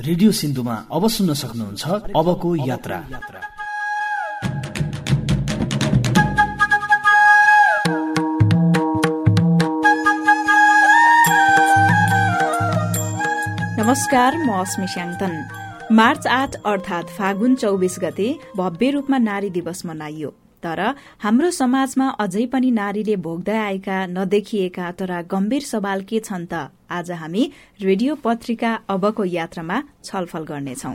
Radio सिन्धुमा अब सुन्न सक्नुहुन्छ अबको यात्रा। नमस्कार म अस्मी स्याङतन। मार्च आठ अर्थात फागुन चौबिस गते भव्य रूपमा नारी दिवस मनाइयो। तर हाम्रो समाजमा अझै पनि नारीले भोग्दै आएका नदेखिएका तर गम्भीर सवाल के छन् त? आज हामी रेडियो पत्रिका अबको यात्रामा छलफल गर्नेछौ।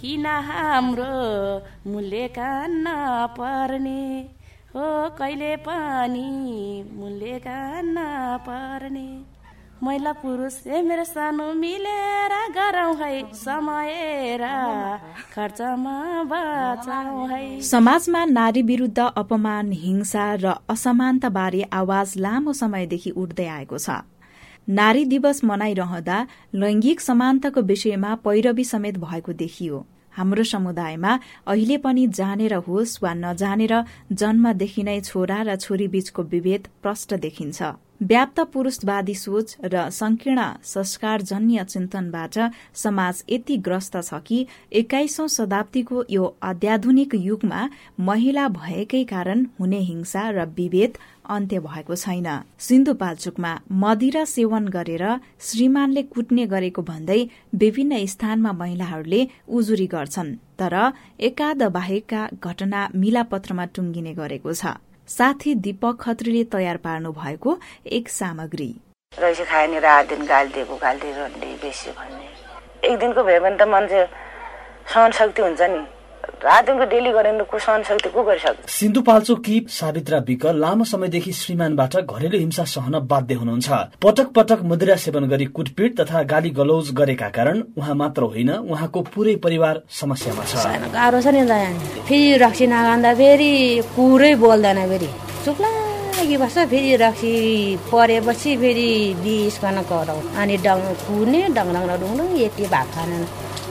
किन हाम्रो मूल्य कान पर्ने? हो कहिले पनि मूल्य कान पर्ने। महिला पुरुष ए मेरो सानो मिलेर गरौँ है समय खर्चमा बचाउ है। समाजमा नारी विरूद्ध अपमान हिंसा र असमानता बारे आवाज लामो समयदेखि उठ्दै आएको छ। नारी दिवस मनाइरहँदा लैंगिक समानताको विषयमा पैरवी समेत भएको देखियो। हाम्रो समुदायमा अहिले पनि जानेर होस् वा नजानेर जन्मदेखि नै छोरा र छोरी बीचको विभेद प्रष्ट देखिन्छ। व्याप्त पुरूषवादी सोच र संकीर्ण संस्कारजन्य चिन्तनबाट समाज यति ग्रस्त छ कि एक्काइसौं शताब्दीको यो अत्याधुनिक युगमा महिला भएकै कारण हुने हिंसा र विभेद अन्त्य भएको छैन। सिन्धुपाल्चोकमा मदिरा सेवन गरेर श्रीमानले कुट्ने गरेको भन्दै विभिन्न स्थानमा महिलाहरूले उजुरी गर्छन् तर एकाद बाहेकका घटना मिलापत्रमा टुङ्गिने गरेको छ। साथी दीपक खत्रीले तयार पार्नु भएको एक सामग्री। खायो नि रात दिन गालिदिएको बेसी भन्ने। एक दिनको भयो भने त मान्छे सहन शक्ति हुन्छ नि। रातदिनको डेली गरेर को सहन शक्ति को गरिसक्छ? सिन्धुपाल्चोककी सावित्रा विक लामो समयदेखि श्रीमानबाट घरेलु हिंसा सहन बाध्य हुनुहुन्छ। पटक पटक मदिरा सेवन गरी कुटपिट तथा गाली गलौज गरेका कारण उहाँ मात्र होइन उहाँको पुरै परिवार समस्यामा छ। गाह्रो छ नि फेरि रक्सी नगान्दा फेरि कुरै बोल्दैन फेरि। चुप लागि बस्छ फेरि रक्सी परेपछि फेरि बिसकन कराउ अनि डङ कुर्ने डङ डङ डुङ यति भात खान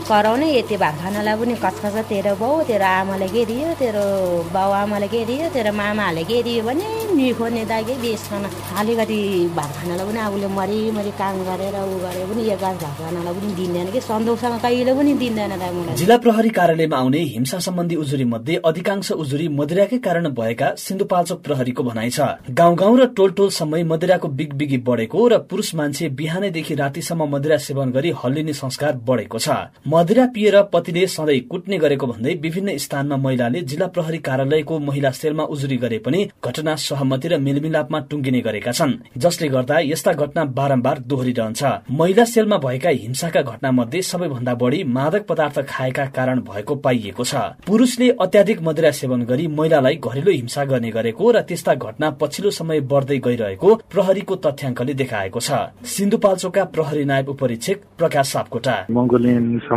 कराउने यति भात खानालाई पनि कचकच तेरो बाउ तेरो आमाले के दियो तेरो बाउ आमाले के दियो तेरो मामाहरूले के दियो भने निखोर्ने दागे बेसकन अलिकति भात खानालाई पनि आफूले मरिमरि काम गरेर ऊ गरे पनि एक गाँस भात खानालाई पनि दिँदैन कि सन्तोषसँग कहिले पनि दिँदैन दाइ मलाई। जिल्ला प्रहरी कार्यालयमा आउने हिंसा सम्बन्धी उजुरी मध्ये अधिकांश उजुरी मदिराकै कारण भएका सिन्धुपाल्चोक प्रहरीको भनाइ छ। गाउँ गाउँ र टोल टोलसम्मै मदिराको बिगबिगी बढेको र पुरुष मान्छे बिहानैदेखि रातिसम्म मदिरा सेवन गरी हल्लिने संस्कार बढेको छ। मदिरा पिएर पतिले सधैँ कुट्ने गरेको भन्दै विभिन्न स्थानमा महिलाले जिल्ला प्रहरी कार्यालयको महिला सेलमा उजुरी गरे पनि घटना सहमति र मेलमिलापमा टुङ्गिने गरेका छन्। जसले गर्दा यस्ता घटना बारम्बार दोहोरिरहन्छ। महिला सेलमा भएका हिंसाका घटना मध्ये सबैभन्दा बढी मादक पदार्थ खाएका कारण भएको पाइएको छ। पुरुषले अत्याधिक मदिरा सेवन गरी महिलालाई घरेलु हिंसा गर्ने गरेको र त्यस्ता घटना पछिल्लो समय बढ्दै गइरहेको प्रहरीको तथ्याङ्कले देखाएको छ। सिन्धुपाल्चोकका प्रहरी नायब उपरीक्षक प्रकाश सापकोटा।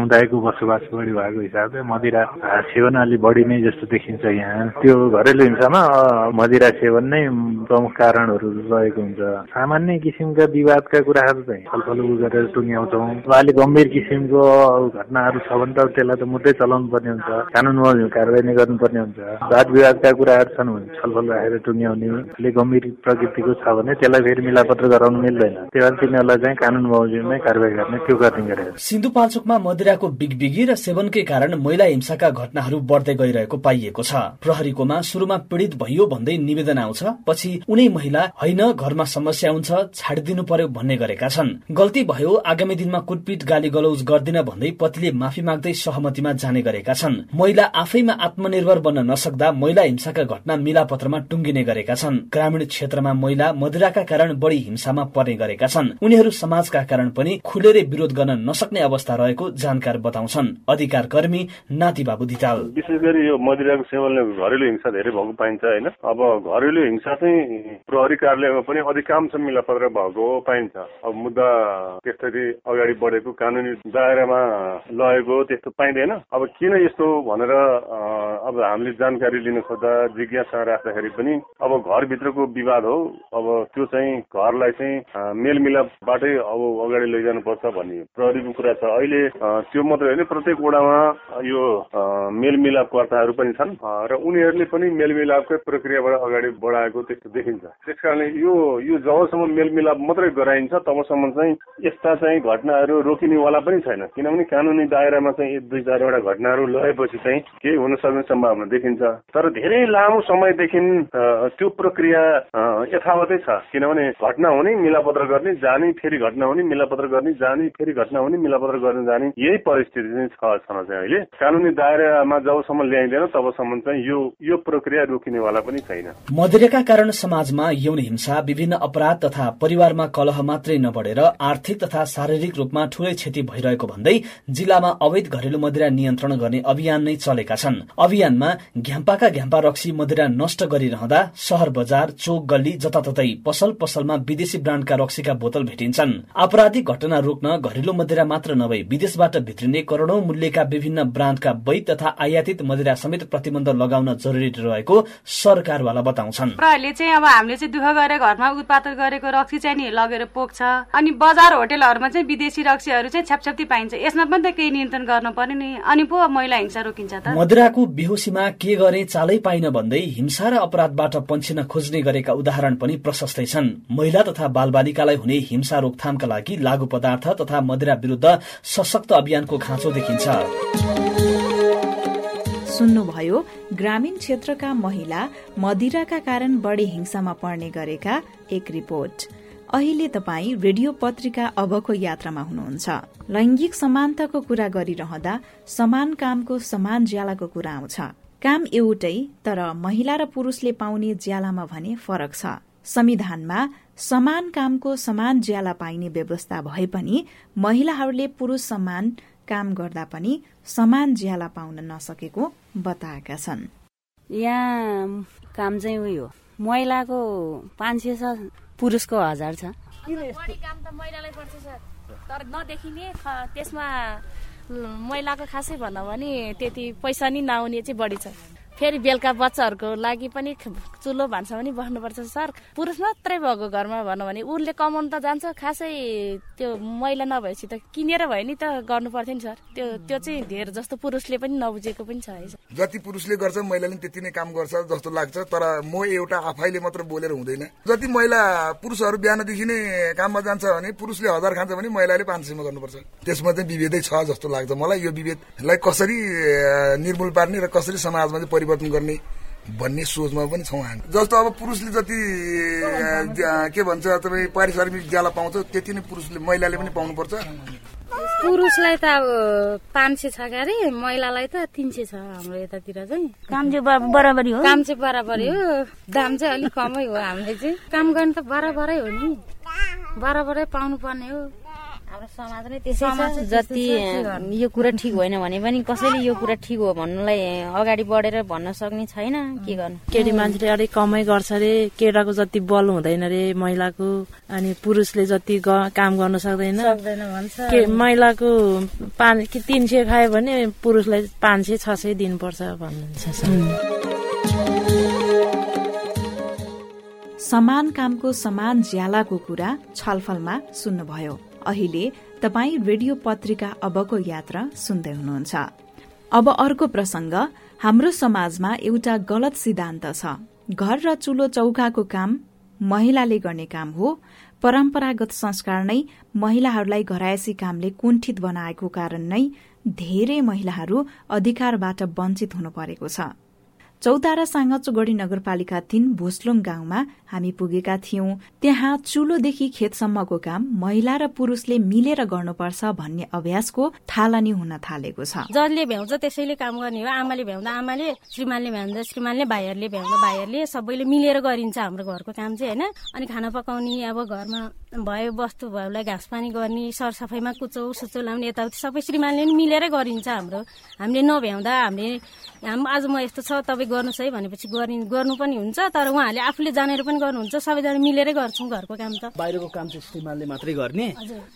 समुदायको बसोबास बढी भएको हिसाबले मदिरा सेवन अलिक बढी नै जस्तो देखिन्छ यहाँ। त्यो घरेलु हिंसामा मदिरा सेवन नै प्रमुख कारणहरू रहेको हुन्छ। सामान्य किसिमका विवादका कुराहरू चाहिँ छलफल गरेर टुङ्ग्याउँछौँ। अलिक गम्भीर किसिमको घटनाहरू छ भने त त्यसलाई त मुद्दै चलाउनु पर्ने हुन्छ। कानुनमा कारवाही नै गर्नुपर्ने हुन्छ। वाद विवादका कुराहरू छन् भने छलफल राखेर टुङ्ग्याउने अलिक गम्भीर प्रकृतिको छ भने त्यसलाई फेरि मिलापत्र गराउनु मिल्दैन। त्यही भएर तिनीहरूलाई चाहिँ कानुन बमोजिममै कारवाही गर्ने त्यो गर्ने गरेर। सिन्धुपाल्चोकमा मदिराको बिगबिगी र सेवनकै कारण महिला हिंसाका घटनाहरू बढ्दै गइरहेको पाइएको छ। प्रहरीकोमा सुरुमा पीड़ित भइयो भन्दै निवेदन आउँछ पछि उनै महिला होइन घरमा समस्या हुन्छ छाडिदिनु पर्यो भन्ने गरेका छन्। गल्ती भयो आगामी दिनमा कुटपिट गाली गलौज गर्दिन भन्दै पतिले माफी माग्दै सहमतिमा जाने गरेका छन्। महिला आफैमा आत्मनिर्भर बन्न नसक्दा महिला हिंसाका घटना मिलापत्रमा टुङ्गिने गरेका छन्। ग्रामीण क्षेत्रमा महिला मदिराका कारण बढी हिंसामा पर्ने गरेका छन्। उनीहरू समाजका कारण पनि खुलेरै विरोध गर्न नसक्ने अवस्था रहेको जानकार बताउँछन् अधिकार कर्मी नाति बाबु धिताल विशेष गरी यो मदिराको सेवनले घरेलु हिंसा धेरै भएको पाइन्छ होइन? अब घरेलु हिंसा चाहिँ प्रहरी कार्यालयमा पनि अधिकांश मिलापत्र भएको पाइन्छ। अब मुद्दा त्यसरी अगाडि बढेको कानुनी दायरामा लगेको त्यस्तो पाइँदैन। अब किन यस्तो भनेर अब हामीले जानकारी लिन खोज्दा जिज्ञासा राख्दाखेरि पनि अब घरभित्रको विवाद हो। अब त्यो चाहिँ घरलाई चाहिँ मेलमिलापबाटै अब अगाडि लैजानुपर्छ भन्ने प्रहरीको कुरा छ। अहिले त्यो मात्रै होइन प्रत्येक वडामा यो मेलमिलापकर्ताहरू पनि छन्। र उनीहरूले पनि मेलमिलापकै प्रक्रियाबाट अगाडि बढाएको त्यस्तो देखिन्छ। त्यस कारणले यो यो जबसम्म मेलमिलाप मात्रै गराइन्छ तबसम्म चाहिँ यस्ता चाहिँ घटनाहरू रोकिनेवाला पनि छैन। किनभने कानुनी दायरामा चाहिँ एक दुई चारवटा घटनाहरू लगाएपछि चाहिँ केही हुन सक्ने सम्भावना देखिन्छ। तर धेरै लामो समयदेखि त्यो प्रक्रिया यथावतै छ। किनभने घटना हुने मिलापत्र गर्ने जाने फेरि घटना हुने मिलापत्र गर्ने जाने फेरि घटना हुने मिलापत्र गर्ने जाने यही परिस्थिति चाहिँ छ छन चाहिँ अहिले कानुनी दायरामा जबसम्म ल्याइँदैन तबसम्म चाहिँ यो यो प्रक्रिया रोकिनेवाला पनि छैन मदिराका कारण समाजमा यौन हिंसा विभिन्न अपराध तथा परिवारमा कलह मात्रै नबढेर आर्थिक तथा शारीरिक रूपमा ठूलै क्षति भइरहेको भन्दै जिल्लामा अवैध घरेलु मदिरा नियन्त्रण गर्ने अभियान नै चलेका छन् अभियानमा घ्याम्पाका घ्याम्पा रक्सी मदिरा नष्ट गरिरहँदा शहर बजार चोक गल्ली जताततै पसल पसलमा विदेशी ब्रान्डका रक्सीका बोतल भेटिन्छन् आपराधिक घटना रोक्न घरेलु मदिरा मात्र नभई विदेशबाट भित्रिने करोड़ौं मूल्यका विभिन्न ब्रान्डका वैध तथा आयातित मदिरा समेत प्रतिबन्ध लगाउन जरुरी रहेको सरकारवाला बताउँछन्। प्रहरीले चाहिँ अब हामीले चाहिँ दुःख गरेर घरमा उत्पादन गरेको रक्सी चाहिँ नि लगेर पोख्छ। अनि बजार होटेलहरूमा चाहिँ विदेशी रक्सीहरू चाहिँ छ्यापछ्याप्ती पाइन्छ। यसमा पनि त केही नियन्त्रण गर्नु पर्यो नि। अनि पो महिला हिंसा रोकिन्छ त। मदिराको बेहोसीमा के गरे चालै पाइन भन्दै हिंसा र अपराधबाट पन्छिन खोज्ने गरेका उदाहरण पनि प्रशस्तै छन्। महिला तथा बालबालिकालाई हुने हिंसा रोकथामका लागि लागू पदार्थ तथा मदिरा विरूद्ध सशक्त अभियानको खाँचो देखिन्छ। सुन्नुभयो ग्रामीण क्षेत्रका महिला मदिराका कारण बढी हिंसामा पर्ने गरेका एक रिपोर्ट। अहिले तपाईँ रेडियो पत्रिका अबको यात्रामा हुनुहुन्छ। लैंगिक समानताको कुरा गरिरहँदा समान कामको समान ज्यालाको कुरा आउँछ। काम एउटै तर महिला र पुरूषले पाउने ज्यालामा भने फरक छ। संविधानमा समान कामको समान ज्याला पाइने व्यवस्था भए पनि महिलाहरूले पुरूष समान काम गर्दा पनि समान ज्याला पाउन नसकेको बताएका छन्। यहाँ काम चाहिँ उयो महिलाको पाँच सय छ पुरुषको हजार छ। बढी काम त महिलालाई पर्छ सर। तर नदेखिने त्यसमा महिलाको खासै भनौँ भने त्यति पैसा नि नआउने चाहिँ बढी छ। फेरि बेलुका बच्चाहरूको लागि पनि चुलो भान्सा पनि बस्नुपर्छ सर। पुरुष मात्रै भएको घरमा भनौँ भने उसले कमाउनु त जान्छ खासै त्यो महिला नभएपछि त किनेर भयो नि त गर्नु पर्थ्यो नि सर। त्यो त्यो चाहिँ धेरै जस्तो पुरुषले पनि नबुझेको पनि छ है जति पुरुषले गर्छ महिलाले त्यति नै काम गर्छ जस्तो लाग्छ तर म एउटा आफैले मात्र बोलेर हुँदैन। जति महिला पुरुषहरू बिहानदेखि नै काममा जान्छ भने पुरुषले हजार खान्छ भने महिलाले पाँच सयमा गर्नुपर्छ। त्यसमा चाहिँ विभेदै छ जस्तो लाग्छ मलाई। यो विभेदलाई कसरी निर्मूल पार्ने र कसरी समाजमा चाहिँ परिवर्तन गर्ने भन्ने सोचमा पनि छौँ हामी। जस्तो अब पुरुषले जति के भन्छ तपाईँ पारिश्रमिक ज्याला पाउँछ त्यति नै पुरुषले महिलाले पनि पाउनुपर्छ। पुरुषलाई त अब पाँच सय छ क्यारे महिलालाई त तिन सय छ हाम्रो यतातिर चाहिँ। काम चाहिँ बराबरी हो। काम चाहिँ बराबरी हो। दाम चाहिँ अलिक कमै हो हामीले चाहिँ। काम गर्ने त बराबरै हो नि। बराबरै पाउनु पर्ने हो। जति यो कुरा ठिक होइन भने पनि कसैले यो कुरा ठिक हो भन्नुलाई अगाडि बढेर भन्न सक्ने छैन। के गर्नु? केटी मान्छेले अलिक कमै गर्छ अरे केटाको जति बल हुँदैन रे महिलाको अनि पुरुषले जति काम गर्न सक्दैन। के महिलाको पाँच तिन सय खायो भने पुरुषलाई पाँच सय छ सय दिनुपर्छ भन्नुहुन्छ समान कामको समान ज्यालाको कुरा छलफलमा सुन्नुभयो। अहिले तपाई रेडियो पत्रिका अबको यात्रा सुन्दै हुनुहुन्छ। अब अर्को प्रसंग हाम्रो समाजमा एउटा गलत सिद्धान्त छ। घर र चुलो चौकाको काम महिलाले गर्ने काम हो। परम्परागत संस्कार नै महिलाहरूलाई घरायसी कामले कुण्ठित बनाएको कारण नै धेरै महिलाहरू अधिकारबाट वञ्चित हुनु परेको छ। चौतारा साङ्गचोगढ़ी नगरपालिका तीन भोस्लुङ गाउँमा हामी पुगेका थियौं। त्यहाँ चुलोदेखि खेतसम्मको काम महिला र पुरूषले मिलेर गर्नुपर्छ भन्ने अभ्यासको थालनी हुन थालेको छ। जसले भ्याउँछ त्यसैले काम गर्ने हो। आमाले भ्याउँदा आमाले श्रीमानले भ्याउँदा श्रीमानले भाइहरूले भ्याउँदा भाइहरूले सबैले मिलेर गरिन्छ हाम्रो घरको काम चाहिँ होइन। अनि खाना पकाउने अब घरमा भयो वस्तु भयोलाई घाँस पानी गर्ने सरसफाइमा कुचो सुचो लाउने यताउति सबै श्रीमानले मिलेरै गरिन्छ हाम्रो। हामीले नभ्याउँदा हामीले आज म यस्तो छ तपाईँ गर्नुहोस् है भनेपछि गर्ने गर्नु पनि हुन्छ तर उहाँहरूले आफूले जानेर पनि गर्नुहुन्छ सबैजना मिलेरै गर्छौँ घरको काम त। बाहिरको काम चाहिँ श्रीमानले मात्रै गर्ने।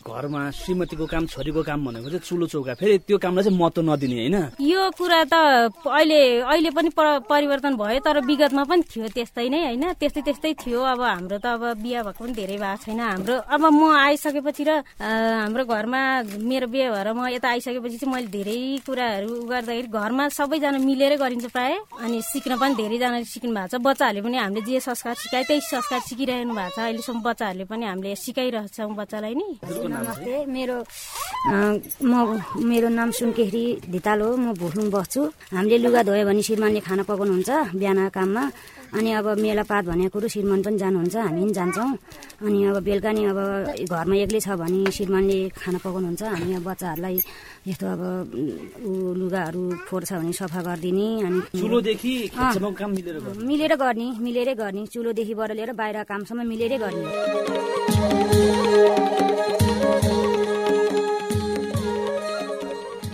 घरमा श्रीमतीको काम छोरीको काम भनेको चाहिँ चुलो चौका। फेरि त्यो कामलाई चाहिँ महत्व नदिने होइन। यो कुरा त अहिले अहिले पनि परिवर्तन भयो तर विगतमा पनि थियो त्यस्तै नै होइन। त्यस्तै त्यस्तै थियो। अब हाम्रो त अब बिहा भएको पनि धेरै भएको छैन। हाम्रो अब म आइसकेपछि र हाम्रो घरमा मेरो बिहे भएर म यता आइसकेपछि चाहिँ मैले धेरै कुराहरू गर्दाखेरि घरमा सबैजना मिलेरै गरिन्छ प्राय। अनि सिक्न पनि धेरैजनाले सिक्नु भएको छ। बच्चाहरूले पनि हामीले जे संस्कार सिकाए त्यही संस्कार सिकिरहनु भएको छ। अहिलेसम्म बच्चाहरूले पनि हामीले सिकाइरहेछौँ बच्चालाई नि। नमस्ते मेरो म मेरो नाम सुनकेरी धिताल हो। म भुटुङ बस्छु। हामीले लुगा धोयो भने श्रीमानले खाना पकाउनुहुन्छ बिहान काममा। अनि अब मेलापात भनेको कुरो श्रीमान पनि जानुहुन्छ हामी पनि जान्छौँ। अनि अब बेलुका नि अब घरमा एक्लै छ भने श्रीमानले खाना पकाउनुहुन्छ हामी अब बच्चाहरूलाई यस्तो अब लुगाहरू फोहोर छ भने सफा गरिदिने अनि मिलेर गर्ने। मिलेरै गर्ने चुलोदेखिबाट लिएर बाहिर कामसम्म मिलेरै गर्ने।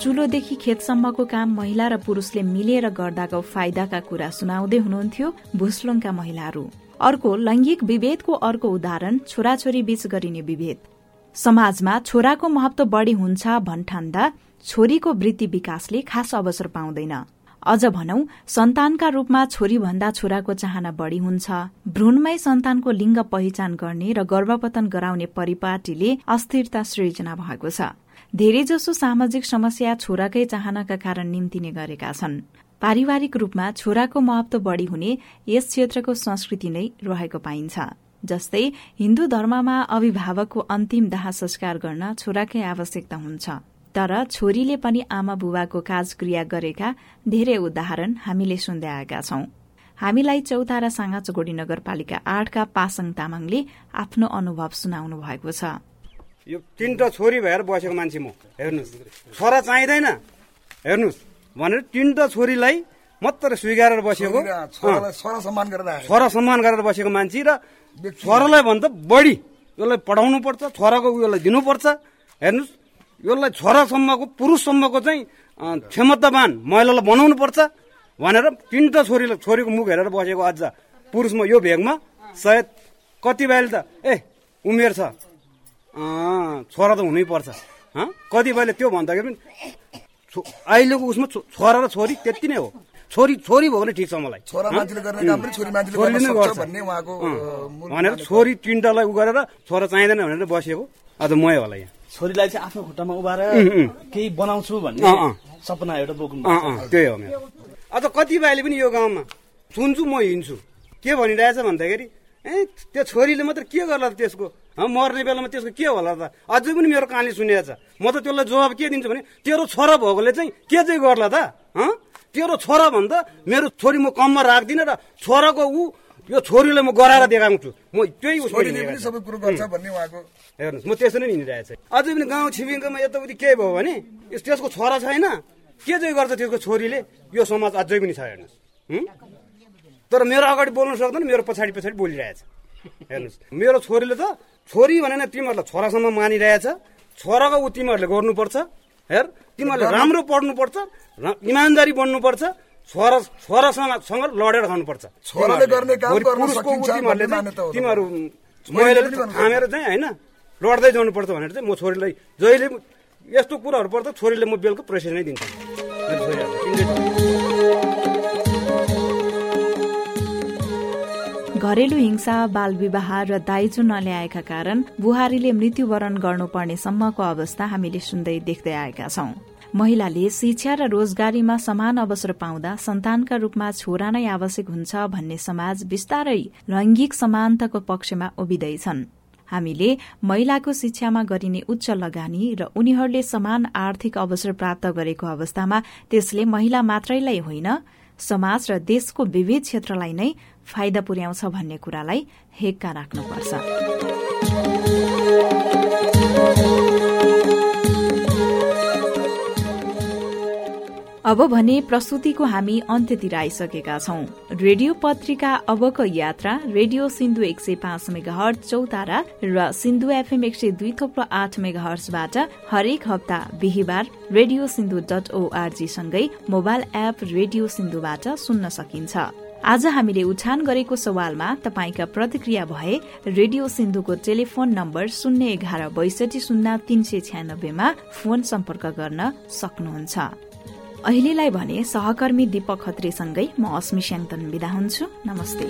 चुलोदेखि खेतसम्मको काम महिला र पुरूषले मिलेर गर्दाको फाइदाका कुरा सुनाउँदै हुनुहुन्थ्यो भुस्लुङका महिलाहरू। अर्को लैंगिक विभेदको अर्को उदाहरण छोराछोरी बीच गरिने विभेद। समाजमा छोराको महत्व बढ़ी हुन्छ भन्ठान्दा छोरीको वृत्ति विकासले खास अवसर पाउँदैन। अझ भनौं सन्तानका रूपमा छोरी भन्दा छोराको चाहना बढ़ी हुन्छ। भ्रूणमै सन्तानको लिङ्ग पहिचान गर्ने र गर्भपतन गराउने परिपाटीले अस्थिरता सृजना भएको छ। धेरैजसो सामाजिक समस्या छोराकै चाहनाका कारण निम्तिने गरेका छन्। पारिवारिक रूपमा छोराको महत्व बढ़ी हुने यस क्षेत्रको संस्कृति नै रहेको पाइन्छ। जस्तै हिन्दू धर्ममा अभिभावकको अन्तिम दाह संस्कार गर्न छोराकै आवश्यकता हुन्छ। तर छोरीले पनि आमा बुबाको काजक्रिया गरेका धेरै उदाहरण हामीले सुन्दै आएका छौं। हामीलाई चौतारा साँगाचोगोडी नगरपालिका आठका पासङ तामाङले आफ्नो अनुभव सुनाउनु भएको छ। यो तिनवटा छोरी भएर बसेको मान्छे म। हेर्नुहोस्। छोरा चाहिँदैन। हेर्नुहोस्। भनेर तिनवटा छोरीलाई मात्र स्वीकारेर बसेको। छोरा सम्मान गरेर बसेको मान्छे र छोरालाई भन्दा बढी यसलाई पढाउनु पर्छ छोराको उयोलाई दिनुपर्छ। हेर्नुहोस्। यसलाई छोरासम्मको पुरुषसम्मको चाहिँ क्षमतावान महिलालाई बनाउनु पर्छ भनेर तिनवटा छोरीलाई छोरीको मुख हेरेर बसेको अझ। पुरुषमा यो भेगमा सायद कतिपयले त ए उमेर छ। छोरा त हुनैपर्छ। कतिपयले त्यो भन्दाखेरि पनि अहिलेको उसमा छोरा र छोरी त्यति नै हो। छोरी छोरी भयो भने ठिक छ मलाई। भनेर छोरी तिनवटालाई उ गरेर छोरा चाहिँदैन भनेर बसेको। अझ मै होला यहाँ। छोरीलाई चाहिँ आफ्नो खुट्टामा उभाएर केही बनाउँछु भन्ने सपना एउटा बोक्नु त्यही हो मेरो अझ कतिपयले पनि यो गाउँमा सुन्छु म हिँड्छु। के भनिरहेछ भन्दाखेरि ए त्यो छोरीले मात्र के गर्ला त त्यसको? मर्ने बेलामा त्यसको के होला त? अझै पनि मेरो कहानी सुनेको छ म त त्यसलाई जवाब के दिन्छु भने तेरो छोरा भएकोले चाहिँ के चाहिँ गर्ला त? तेरो छोरा भन्दा मेरो छोरी म कममा राख्दिनँ र छोराको ऊ यो छोरीलाई म गराएर देखाउँछु। म त्यही हेर्नुहोस् म त्यसरी नै हिँडिरहेको छु। अझै पनि गाउँ छिमेकीमा यताउति केही भयो भने त्यसको छोरा छैन। के चाहिँ गर्छ त्यसको छोरीले? यो समाज अझै पनि छ हेर्नुहोस्। तर मेरो अगाडि बोल्नु सक्दैन मेरो पछाडि पछाडि बोलिरहेछ। हेर्नुहोस्। मेरो छोरीले त छोरी भनेर तिमीहरूलाई छोरासम्म मानिरहेछ। छोराको ऊ तिमीहरूले गर्नुपर्छ हेर। तिमीहरूले राम्रो पढ्नुपर्छ इमान्दारी बन्नुपर्छ छोरा छोरासँग लडेर खानुपर्छ। तिमीहरू महिलाले थामेर चाहिँ होइन लड्दै जानुपर्छ भनेर चाहिँ म छोरीलाई जहिले यस्तो कुराहरू पर्दा छोरीले म बेलुका प्रेसर नै दिन्छु। घरेलु हिंसा बाल विवाह र दाइजो नल्याएका कारण बुहारीले मृत्युवरण गर्नुपर्ने सम्मको अवस्था हामीले सुन्दै देख्दै आएका छौं। महिलाले शिक्षा र रोजगारीमा समान अवसर पाउँदा सन्तानका रूपमा छोरा नै आवश्यक हुन्छ भन्ने समाज विस्तारै लैंगिक समानताको पक्षमा उभिँदैछन्। हामीले महिलाको शिक्षामा गरिने उच्च लगानी र उनीहरूले समान आर्थिक अवसर प्राप्त गरेको अवस्थामा त्यसले महिला मात्रैलाई होइन समाज र देशको विविध क्षेत्रलाई नै फाइदा पुर्याउँछ भन्ने कुरालाई हेक्का राख्नुपर्छ। अब भने प्रस्तुतिको हामी अन्त्यतिर आइसकेका छौं। रेडियो पत्रिका अबको यात्रा रेडियो सिन्धु एक सय पाँच मेगा हर्च चौतारा र सिन्धु एफएम एक सय दुई थोप्लो आठ मेगा हर्चबाट हरेक हप्ता बिहिबार रेडियो सिन्धु डट ओआरजी सँगै मोबाइल एप रेडियो सिन्धुबाट सुन्न सकिन्छ। आज हामीले उठान गरेको सवालमा तपाईँका प्रतिक्रिया भए रेडियो सिन्धुको टेलिफोन नम्बर शून्य एघार बैसठी शून्य तीन सय छ्यानब्बेमा फोन सम्पर्क गर्न सक्नुहुन्छ। अहिलेलाई भने सहकर्मी दीपक खत्रीसँगै म अस्मी विदा हुन्छु। नमस्ते।